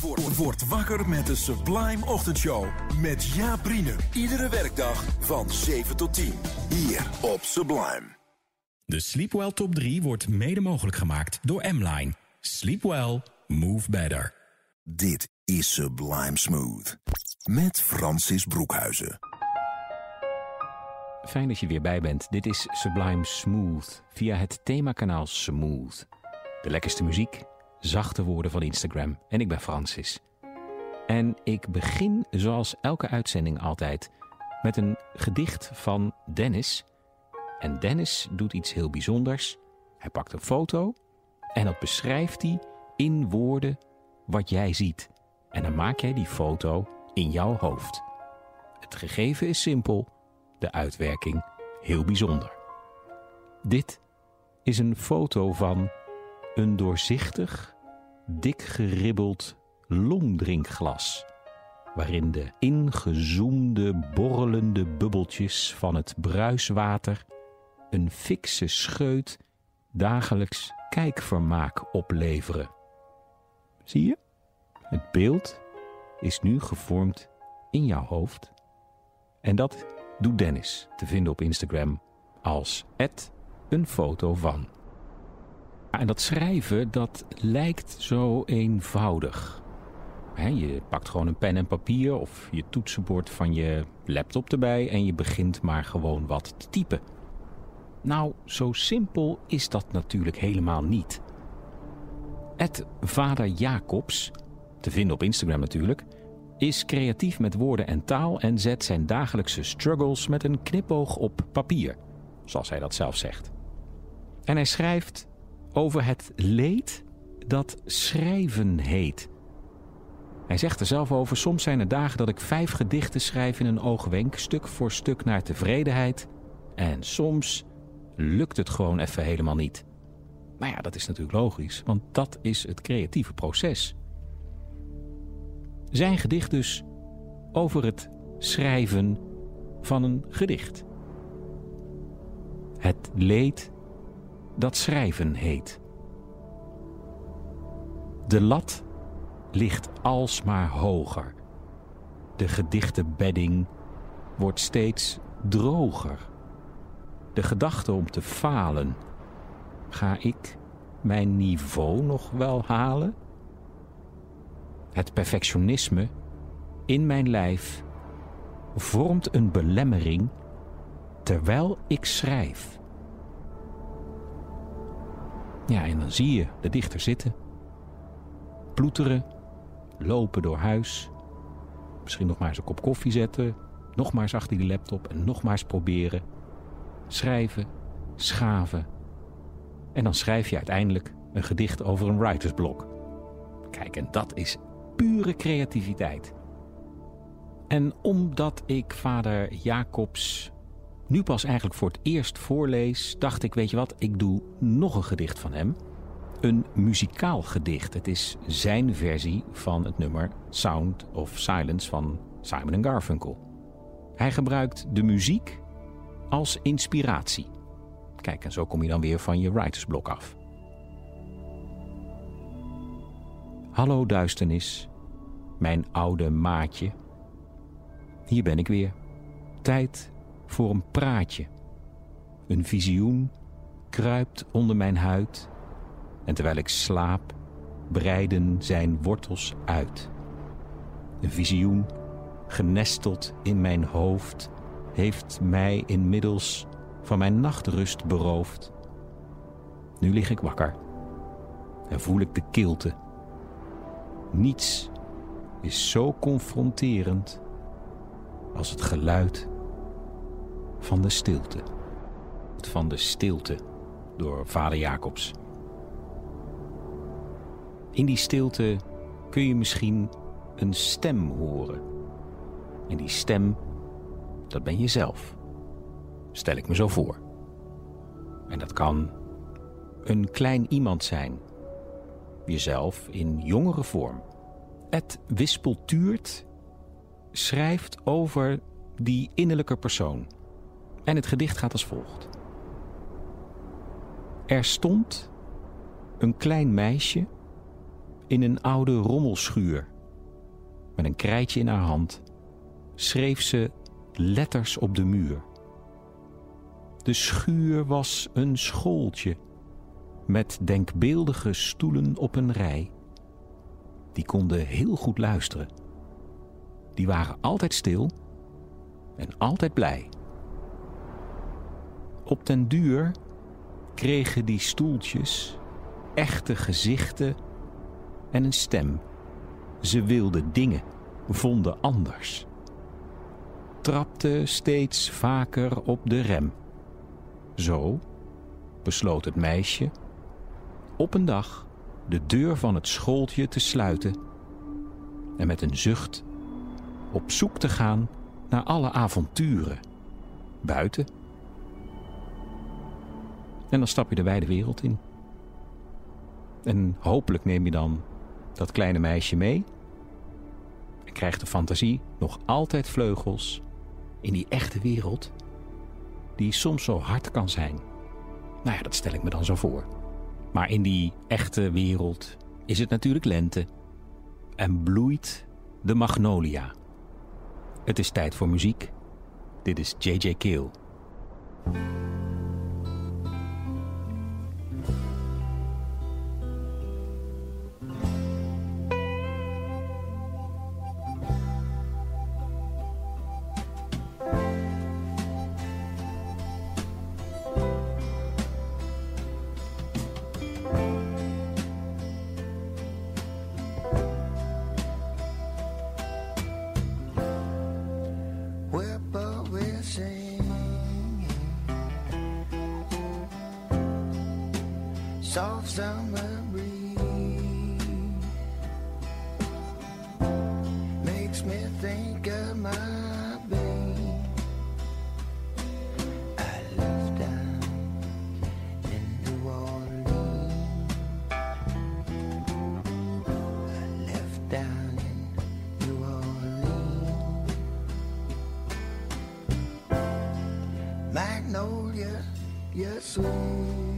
Word, word wakker met de Sublime Ochtendshow. Met Jaap Riene. Iedere werkdag van 7 tot 10. Hier op Sublime. De Sleepwell Top 3 wordt mede mogelijk gemaakt door M-Line. Sleep well, move better. Dit is Sublime Smooth. Met Francis Broekhuizen. Fijn dat je weer bij bent. Dit is Sublime Smooth via het themakanaal Smooth. De lekkerste muziek, zachte woorden van Instagram. En ik ben Francis. En ik begin zoals elke uitzending altijd met een gedicht van Dennis. En Dennis doet iets heel bijzonders. Hij pakt een foto en dat beschrijft hij in woorden wat jij ziet. En dan maak jij die foto in jouw hoofd. Het gegeven is simpel, de uitwerking heel bijzonder. Dit is een foto van een doorzichtig, dik geribbeld longdrinkglas, waarin de ingezoomde, borrelende bubbeltjes van het bruiswater een fikse scheut dagelijks kijkvermaak opleveren. Zie je? Het beeld is nu gevormd in jouw hoofd. En dat doet Dennis te vinden op Instagram als een foto van. En dat schrijven, dat lijkt zo eenvoudig. je pakt gewoon een pen en papier of je toetsenbord van je laptop erbij en je begint maar gewoon wat te typen. Nou, zo simpel is dat natuurlijk helemaal niet. Het Vader Jacobs, te vinden op Instagram natuurlijk, is creatief met woorden en taal en zet zijn dagelijkse struggles met een knipoog op papier, zoals hij dat zelf zegt. En hij schrijft over het leed dat schrijven heet. Hij zegt er zelf over: Soms zijn er dagen dat ik vijf gedichten schrijf in een oogwenk, stuk voor stuk naar tevredenheid. En soms lukt het gewoon even helemaal niet. Maar ja, dat is natuurlijk logisch, want dat is het creatieve proces. Zijn gedicht dus over het schrijven van een gedicht. Het leed dat schrijven heet. De lat ligt alsmaar hoger. De gedichtenbedding wordt steeds droger. De gedachte om te falen. Ga ik mijn niveau nog wel halen? Het perfectionisme in mijn lijf vormt een belemmering terwijl ik schrijf. Ja, en dan zie je de dichter zitten, ploeteren, lopen door huis, misschien nog maar eens een kop koffie zetten, nog maar eens achter die laptop en nog maar eens proberen, schrijven, schaven. En dan schrijf je uiteindelijk een gedicht over een writersblok. Kijk, en dat is pure creativiteit. En omdat ik vader Jacobs nu pas eigenlijk voor het eerst voorlees, dacht ik, weet je wat, ik doe nog een gedicht van hem. Een muzikaal gedicht. Het is zijn versie van het nummer Sound of Silence van Simon Garfunkel. Hij gebruikt de muziek als inspiratie. Kijk, en zo kom je dan weer van je writersblok af. Hallo duisternis, mijn oude maatje. Hier ben ik weer. Tijd voor een praatje. Een visioen kruipt onder mijn huid en terwijl ik slaap, breiden zijn wortels uit. Een visioen, genesteld in mijn hoofd, heeft mij inmiddels van mijn nachtrust beroofd. Nu lig ik wakker en voel ik de kilte. Niets is zo confronterend als het geluid van de stilte. Van de stilte door vader Jacobs. In die stilte kun je misschien een stem horen. En die stem, dat ben je zelf. Stel ik me zo voor. En dat kan een klein iemand zijn. Jezelf in jongere vorm. Het Wispeltuurt schrijft over die innerlijke persoon. En het gedicht gaat als volgt. Er stond een klein meisje in een oude rommelschuur. Met een krijtje in haar hand schreef ze letters op de muur. De schuur was een schooltje met denkbeeldige stoelen op een rij. Die konden heel goed luisteren. Die waren altijd stil en altijd blij. Op den duur kregen die stoeltjes echte gezichten en een stem. Ze wilden dingen, vonden anders. Trapte steeds vaker op de rem. Zo besloot het meisje op een dag de deur van het schooltje te sluiten en met een zucht op zoek te gaan naar alle avonturen buiten. En dan stap je de wijde wereld in. En hopelijk neem je dan dat kleine meisje mee en krijgt de fantasie nog altijd vleugels in die echte wereld die soms zo hard kan zijn. Nou ja, dat stel ik me dan zo voor. Maar in die echte wereld is het natuurlijk lente en bloeit de magnolia. Het is tijd voor muziek. Dit is JJ Keel. magnolia, yes, sweet.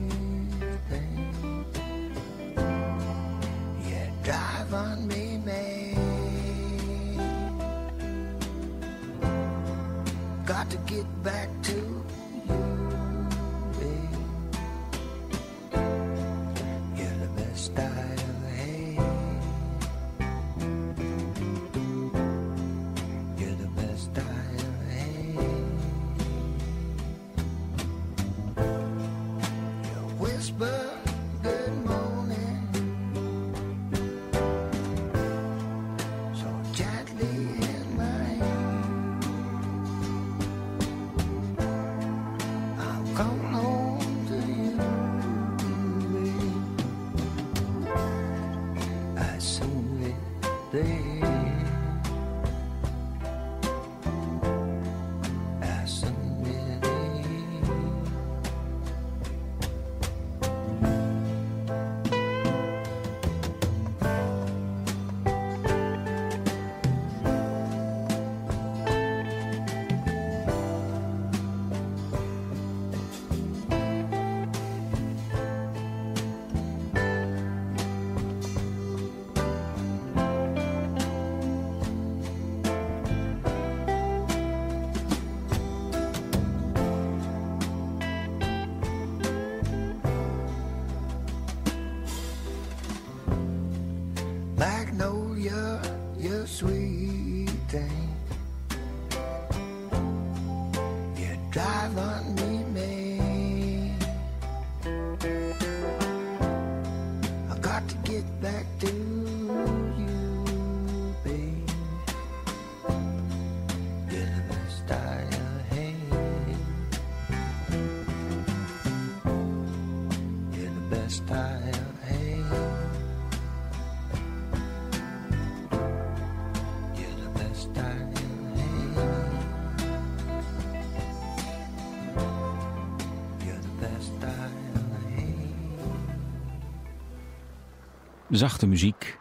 Zachte muziek,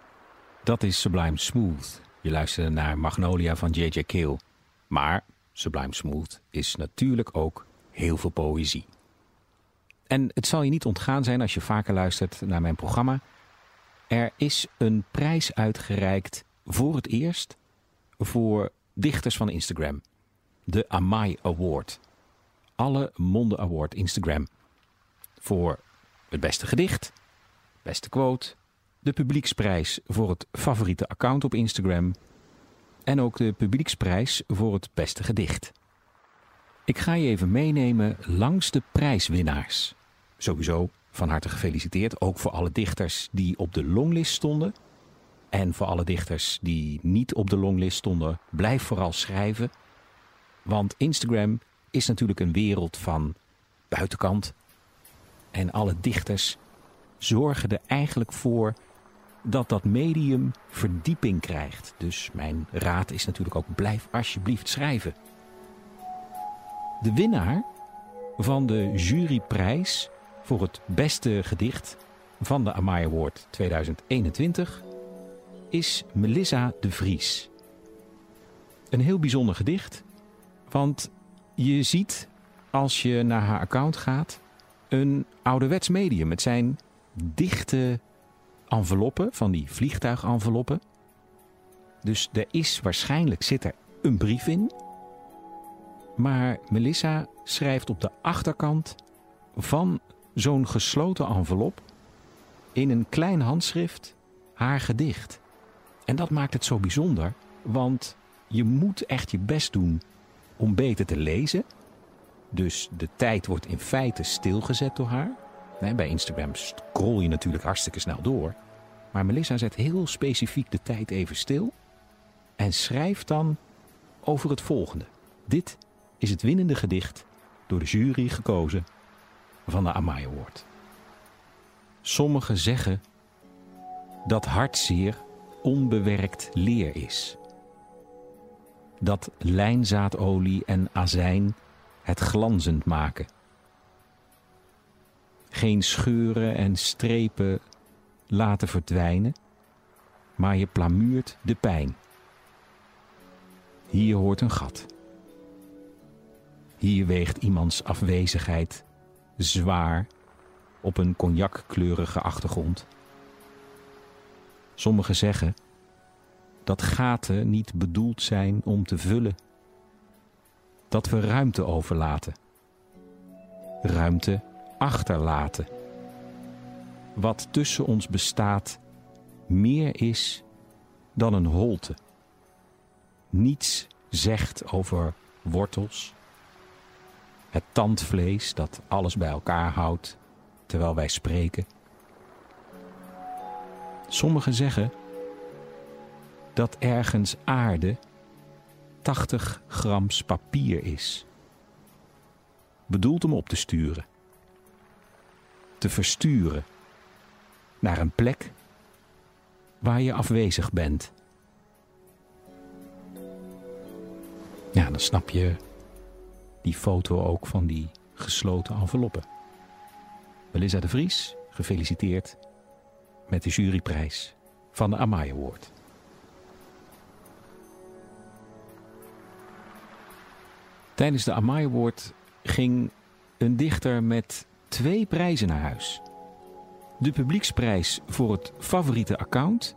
dat is Sublime Smooth. Je luisterde naar Magnolia van J.J. Kale. Maar Sublime Smooth is natuurlijk ook heel veel poëzie. En het zal je niet ontgaan zijn als je vaker luistert naar mijn programma. Er is een prijs uitgereikt voor het eerst voor dichters van Instagram. De Amai Award. Alle Monden Award Instagram. Voor het beste gedicht, beste quote, de publieksprijs voor het favoriete account op Instagram en ook de publieksprijs voor het beste gedicht. Ik ga je even meenemen langs de prijswinnaars. Sowieso van harte gefeliciteerd, ook voor alle dichters die op de longlist stonden. En voor alle dichters die niet op de longlist stonden, blijf vooral schrijven. Want Instagram is natuurlijk een wereld van buitenkant. En alle dichters zorgen er eigenlijk voor dat dat medium verdieping krijgt. Dus mijn raad is natuurlijk ook blijf alsjeblieft schrijven. De winnaar van de juryprijs voor het beste gedicht van de Amai Award 2021 is Melissa de Vries. Een heel bijzonder gedicht, want je ziet als je naar haar account gaat een ouderwets medium. Het zijn dichte enveloppen, van die vliegtuigenveloppen. Dus er is waarschijnlijk zit er een brief in. Maar Melissa schrijft op de achterkant van zo'n gesloten envelop in een klein handschrift haar gedicht. En dat maakt het zo bijzonder, want je moet echt je best doen om beter te lezen. Dus de tijd wordt in feite stilgezet door haar. Bij Instagram scroll je natuurlijk hartstikke snel door. Maar Melissa zet heel specifiek de tijd even stil en schrijft dan over het volgende. Dit is het winnende gedicht door de jury gekozen van de Amai Award. Sommigen zeggen dat hartzeer onbewerkt leer is. Dat lijnzaadolie en azijn het glanzend maken. Geen scheuren en strepen laten verdwijnen, maar je plamuurt de pijn. Hier hoort een gat. Hier weegt iemands afwezigheid zwaar op een cognackleurige achtergrond. Sommigen zeggen dat gaten niet bedoeld zijn om te vullen. Dat we ruimte overlaten. Ruimte achterlaten. Wat tussen ons bestaat meer is dan een holte. Niets zegt over wortels, het tandvlees dat alles bij elkaar houdt terwijl wij spreken. Sommigen zeggen dat ergens aarde 80 grams papier is. Bedoeld om op te sturen, te versturen naar een plek waar je afwezig bent. Ja, dan snap je die foto ook van die gesloten enveloppen. Melissa de Vries, gefeliciteerd met de juryprijs van de Amai. Tijdens de Amai ging een dichter met twee prijzen naar huis. De publieksprijs voor het favoriete account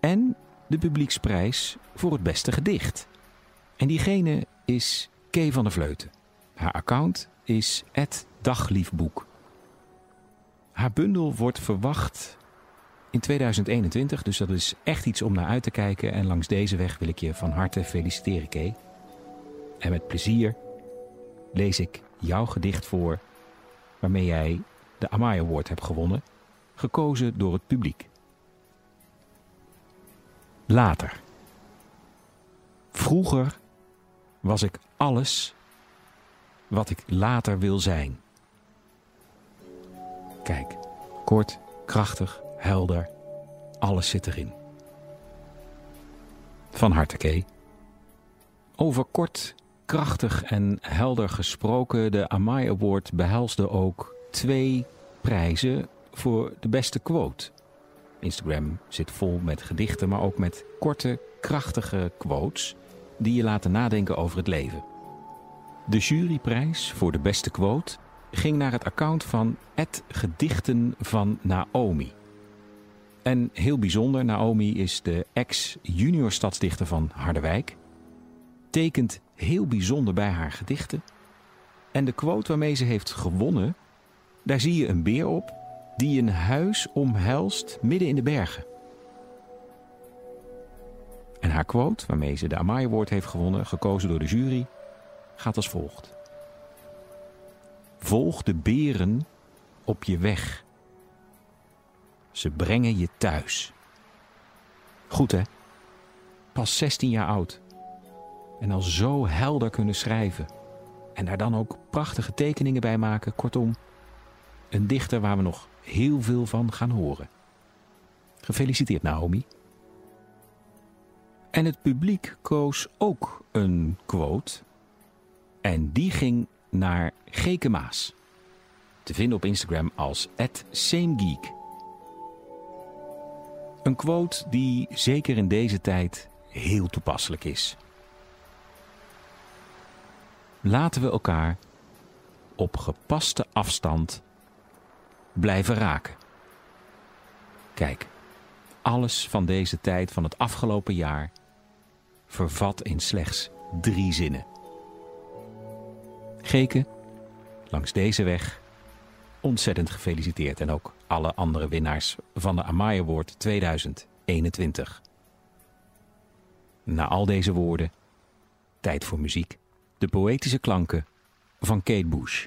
en de publieksprijs voor het beste gedicht. En diegene is Kay van der Vleuten. Haar account is dagliefboek. Haar bundel wordt verwacht in 2021, dus dat is echt iets om naar uit te kijken. En langs deze weg wil ik je van harte feliciteren, Kay. En met plezier lees ik jouw gedicht voor waarmee jij de Amai Award hebt gewonnen, gekozen door het publiek. Later. Vroeger was ik alles wat ik later wil zijn. Kijk, kort, krachtig, helder, alles zit erin. Van harte, Kay. Over kort, krachtig en helder gesproken, de Amai Award behelsde ook twee prijzen voor de beste quote. Instagram zit vol met gedichten, maar ook met korte, krachtige quotes die je laten nadenken over het leven. De juryprijs voor de beste quote ging naar het account van Het Gedichten van Naomi. En heel bijzonder, Naomi is de ex-junior stadsdichter van Harderwijk. Tekent heel bijzonder bij haar gedichten. En de quote waarmee ze heeft gewonnen, daar zie je een beer op die een huis omhelst midden in de bergen. En haar quote, waarmee ze de Amai Award heeft gewonnen, gekozen door de jury, gaat als volgt. Volg de beren op je weg. Ze brengen je thuis. Goed hè? Pas 16 jaar oud. En al zo helder kunnen schrijven. En daar dan ook prachtige tekeningen bij maken. Kortom, een dichter waar we nog heel veel van gaan horen. Gefeliciteerd Naomi. En het publiek koos ook een quote. En die ging naar Geke Maas. Te vinden op Instagram als @samegeek. Een quote die zeker in deze tijd heel toepasselijk is. Laten we elkaar op gepaste afstand blijven raken. Kijk, alles van deze tijd van het afgelopen jaar vervat in slechts drie zinnen. Geke, langs deze weg ontzettend gefeliciteerd en ook alle andere winnaars van de Amai Award 2021. Na al deze woorden, tijd voor muziek. De poëtische klanken van Kate Bush.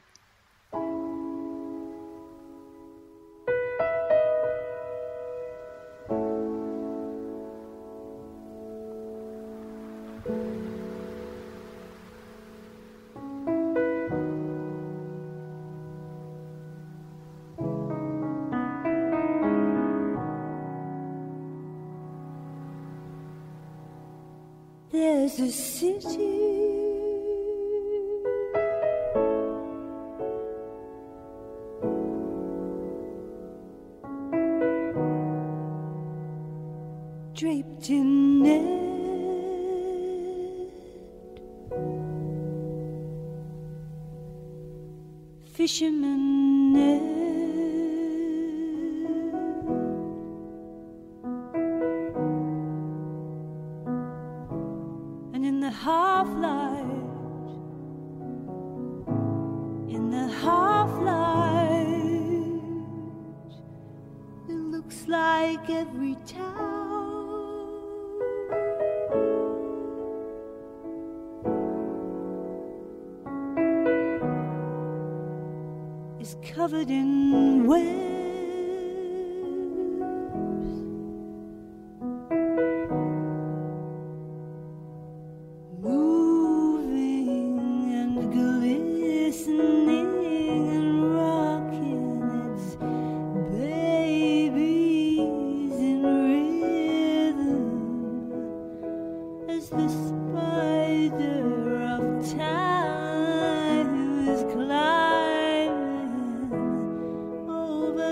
Fisherman net.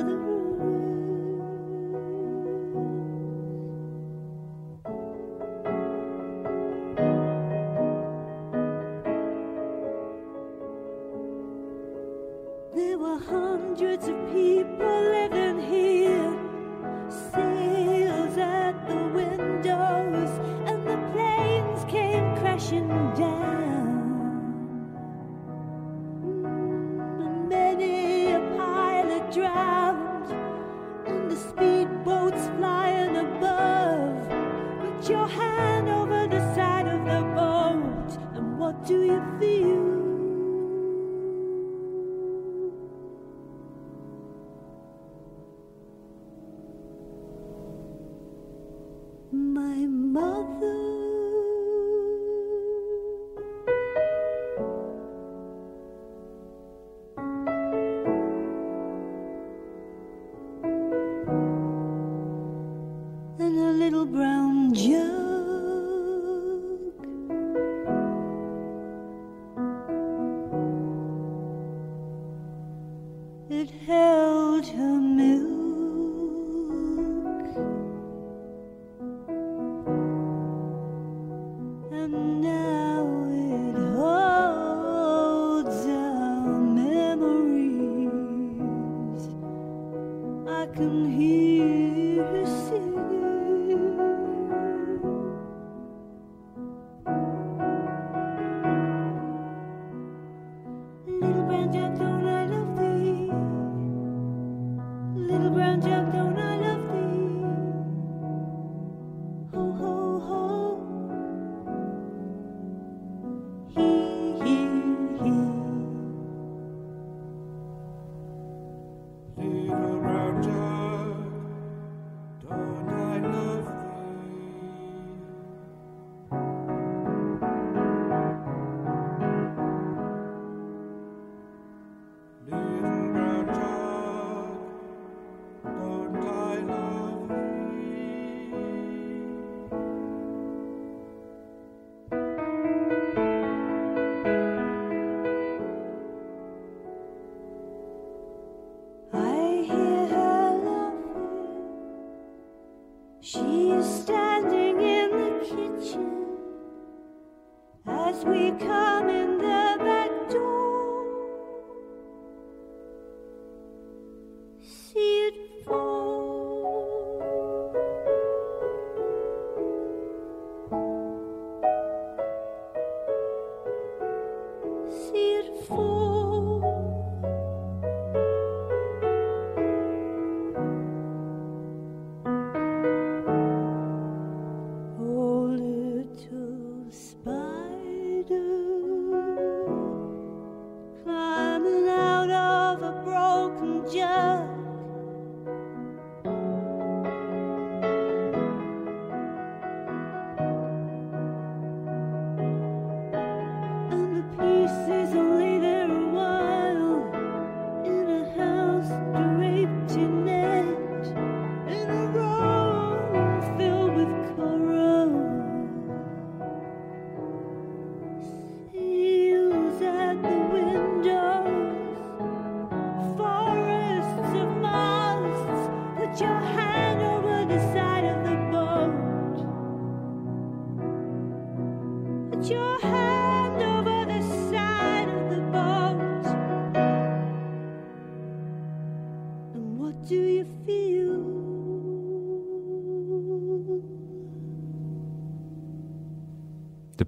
The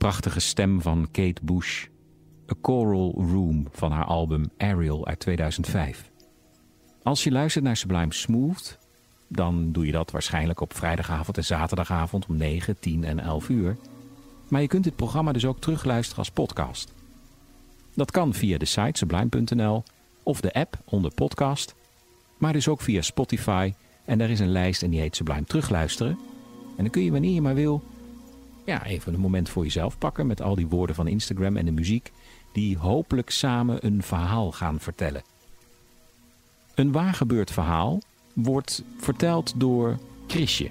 prachtige stem van Kate Bush. A Choral Room van haar album Ariel uit 2005. Als je luistert naar Sublime Smooth, dan doe je dat waarschijnlijk op vrijdagavond en zaterdagavond om 9, 10 en 11 uur. Maar je kunt dit programma dus ook terugluisteren als podcast. Dat kan via de site sublime.nl of de app onder podcast, maar dus ook via Spotify. En daar is een lijst en die heet Sublime Terugluisteren. En dan kun je wanneer je maar wil ja, even een moment voor jezelf pakken met al die woorden van Instagram en de muziek die hopelijk samen een verhaal gaan vertellen. Een waargebeurd verhaal wordt verteld door Chrisje.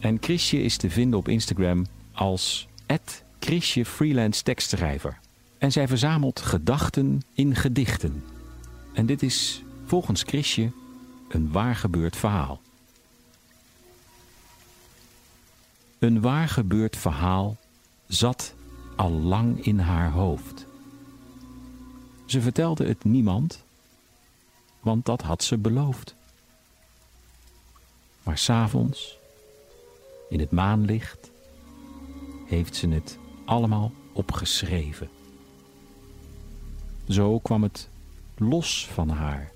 En Chrisje is te vinden op Instagram als Chrisje Freelance Tekstschrijver. En zij verzamelt gedachten in gedichten. En dit is volgens Chrisje een waargebeurd verhaal. Een waargebeurd verhaal zat al lang in haar hoofd. Ze vertelde het niemand, want dat had ze beloofd. Maar s'avonds, in het maanlicht, heeft ze het allemaal opgeschreven. Zo kwam het los van haar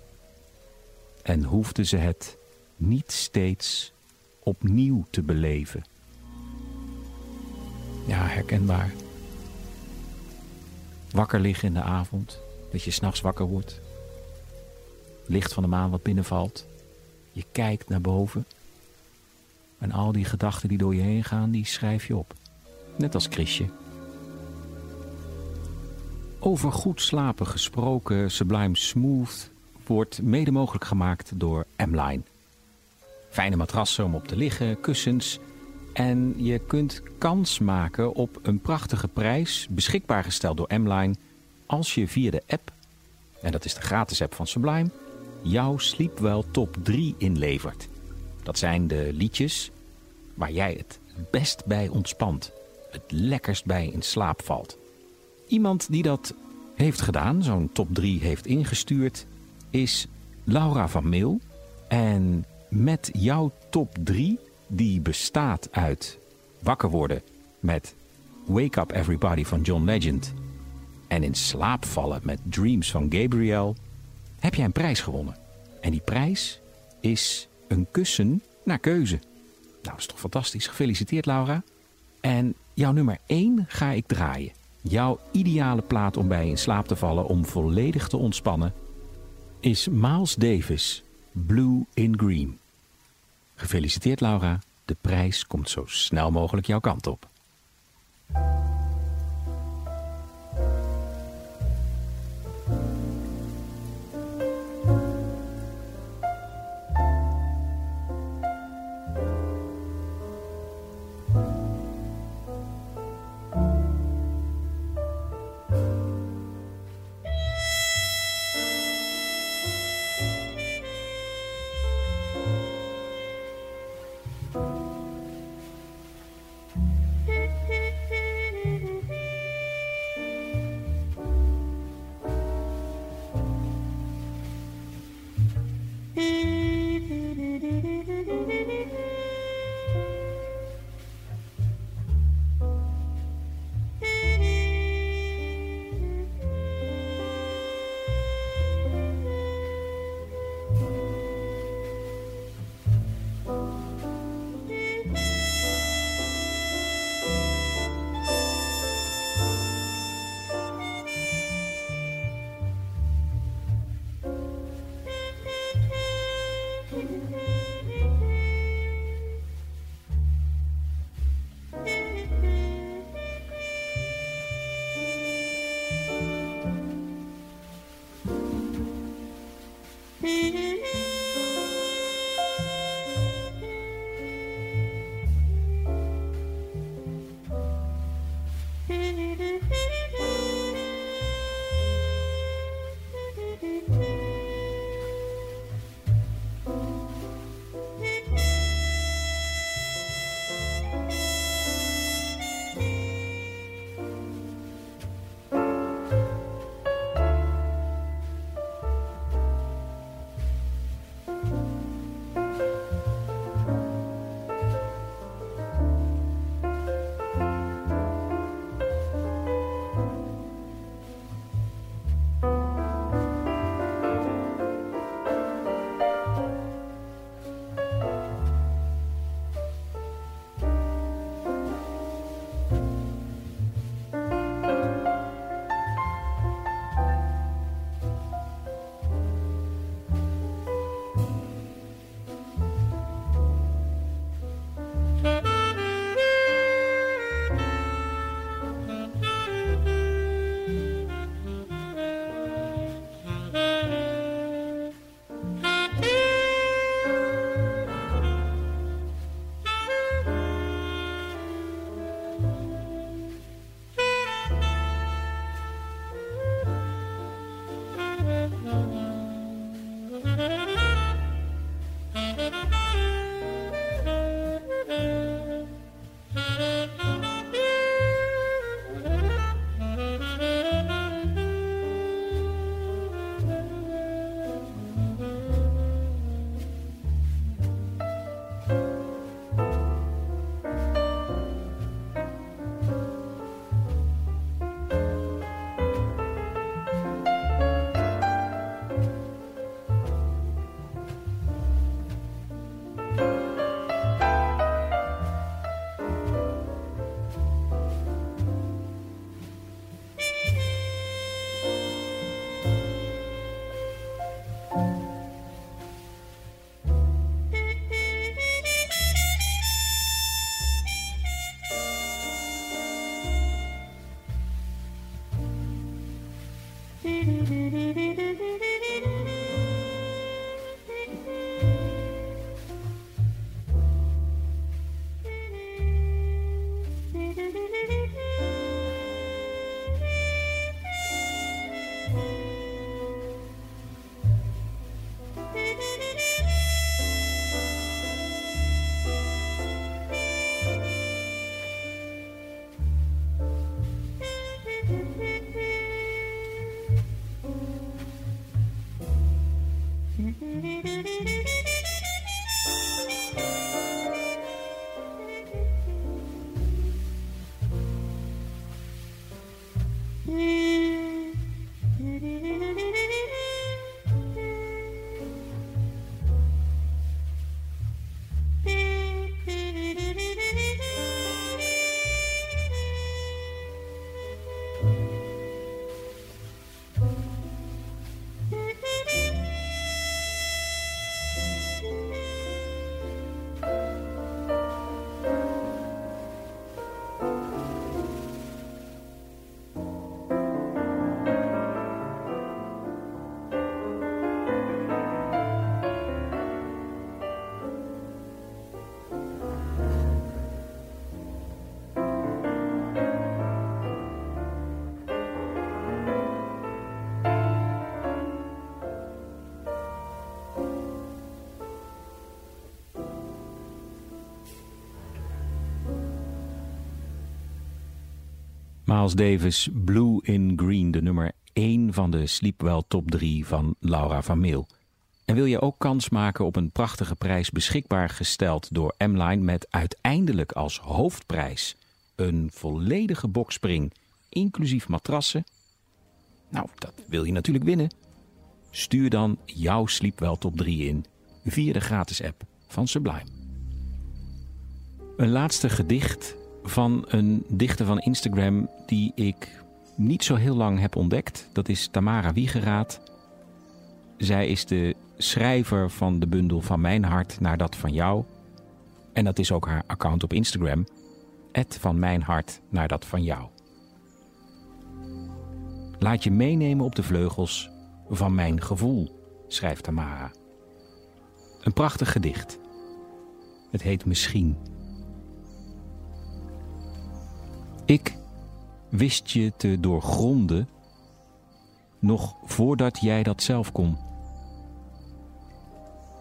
en hoefde ze het niet steeds opnieuw te beleven. Ja, herkenbaar. Wakker liggen in de avond, dat je s'nachts wakker wordt. Licht van de maan wat binnenvalt. Je kijkt naar boven. En al die gedachten die door je heen gaan, die schrijf je op. Net als Chrisje. Over goed slapen gesproken, Sublime Smooth wordt mede mogelijk gemaakt door M-Line. Fijne matrassen om op te liggen, kussens en je kunt kans maken op een prachtige prijs, beschikbaar gesteld door M-Line, als je via de app, en dat is de gratis app van Sublime, jouw Sleepwell Top 3 inlevert. Dat zijn de liedjes waar jij het best bij ontspant. het lekkerst bij in slaap valt. Iemand die dat heeft gedaan, zo'n top 3 heeft ingestuurd, is Laura van Meel. En met jouw top 3, die bestaat uit wakker worden met Wake Up Everybody van John Legend en in slaap vallen met Dreams van Gabriel, heb jij een prijs gewonnen. En die prijs is een kussen naar keuze. Nou, is toch fantastisch. Gefeliciteerd, Laura. En jouw nummer 1 ga ik draaien. Jouw ideale plaat om bij in slaap te vallen, om volledig te ontspannen, is Miles Davis, Blue in Green. Gefeliciteerd, Laura. De prijs komt zo snel mogelijk jouw kant op. Miles Davis, Blue in Green, de nummer 1 van de Sleepwell Top 3 van Laura van Meel. En wil je ook kans maken op een prachtige prijs beschikbaar gesteld door M-Line met uiteindelijk als hoofdprijs een volledige bokspring, inclusief matrassen? Nou, dat wil je natuurlijk winnen. Stuur dan jouw Sleepwell Top 3 in via de gratis app van Sublime. Een laatste gedicht van een dichter van Instagram die ik niet zo heel lang heb ontdekt. Dat is Tamara Wiegeraad. Zij is de schrijver van de bundel Van Mijn Hart naar dat van jou. En dat is ook haar account op Instagram. Het van mijn hart naar dat van jou. Laat je meenemen op de vleugels van mijn gevoel, schrijft Tamara. Een prachtig gedicht. Het heet Misschien. Ik wist je te doorgronden nog voordat jij dat zelf kon.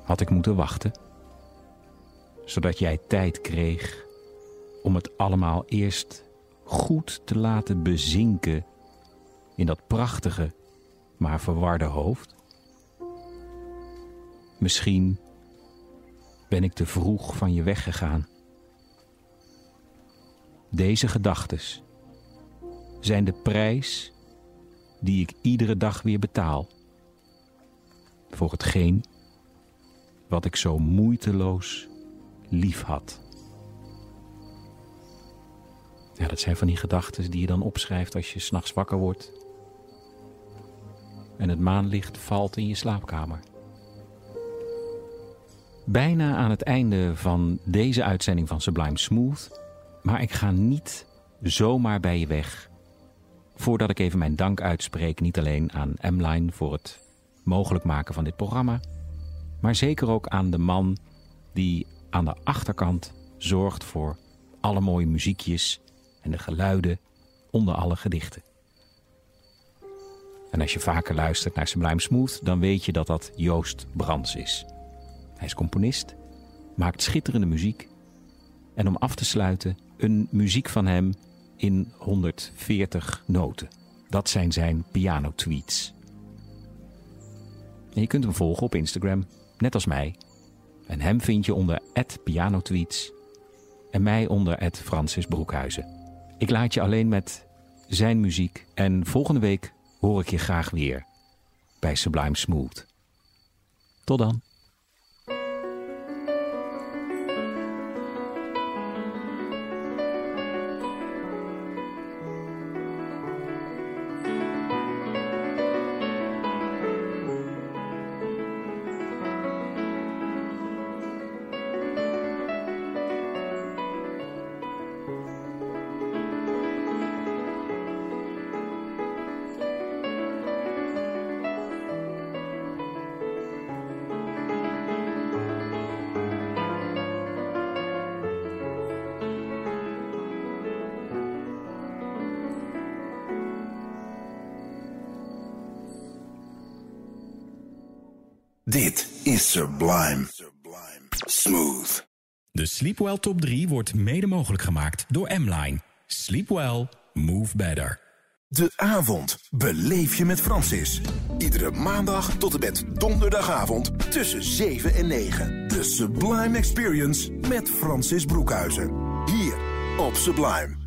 Had ik moeten wachten, zodat jij tijd kreeg om het allemaal eerst goed te laten bezinken in dat prachtige, maar verwarde hoofd? Misschien ben ik te vroeg van je weggegaan. Deze gedachtes zijn de prijs die ik iedere dag weer betaal. Voor hetgeen wat ik zo moeiteloos lief had. Ja, dat zijn van die gedachten die je dan opschrijft als je s'nachts wakker wordt en het maanlicht valt in je slaapkamer. Bijna aan het einde van deze uitzending van Sublime Smooth, maar ik ga niet zomaar bij je weg voordat ik even mijn dank uitspreek, niet alleen aan M-Line voor het mogelijk maken van dit programma, maar zeker ook aan de man die aan de achterkant zorgt voor alle mooie muziekjes en de geluiden onder alle gedichten. En als je vaker luistert naar Sublime Smooth, dan weet je dat dat Joost Brands is. Hij is componist, maakt schitterende muziek. En om af te sluiten, een muziek van hem in 140 noten. Dat zijn zijn piano-tweets. Je kunt hem volgen op Instagram, net als mij. En hem vind je onder pianotweets en mij onder Francis Broekhuizen. Ik laat je alleen met zijn muziek en volgende week hoor ik je graag weer bij Sublime Smooth. Tot dan. Dit is Sublime. Smooth. De Sleepwell Top 3 wordt mede mogelijk gemaakt door M-Line. Sleep well, move better. De avond beleef je met Francis. Iedere maandag tot en met donderdagavond tussen 7 en 9. De Sublime Experience met Francis Broekhuizen. Hier op Sublime.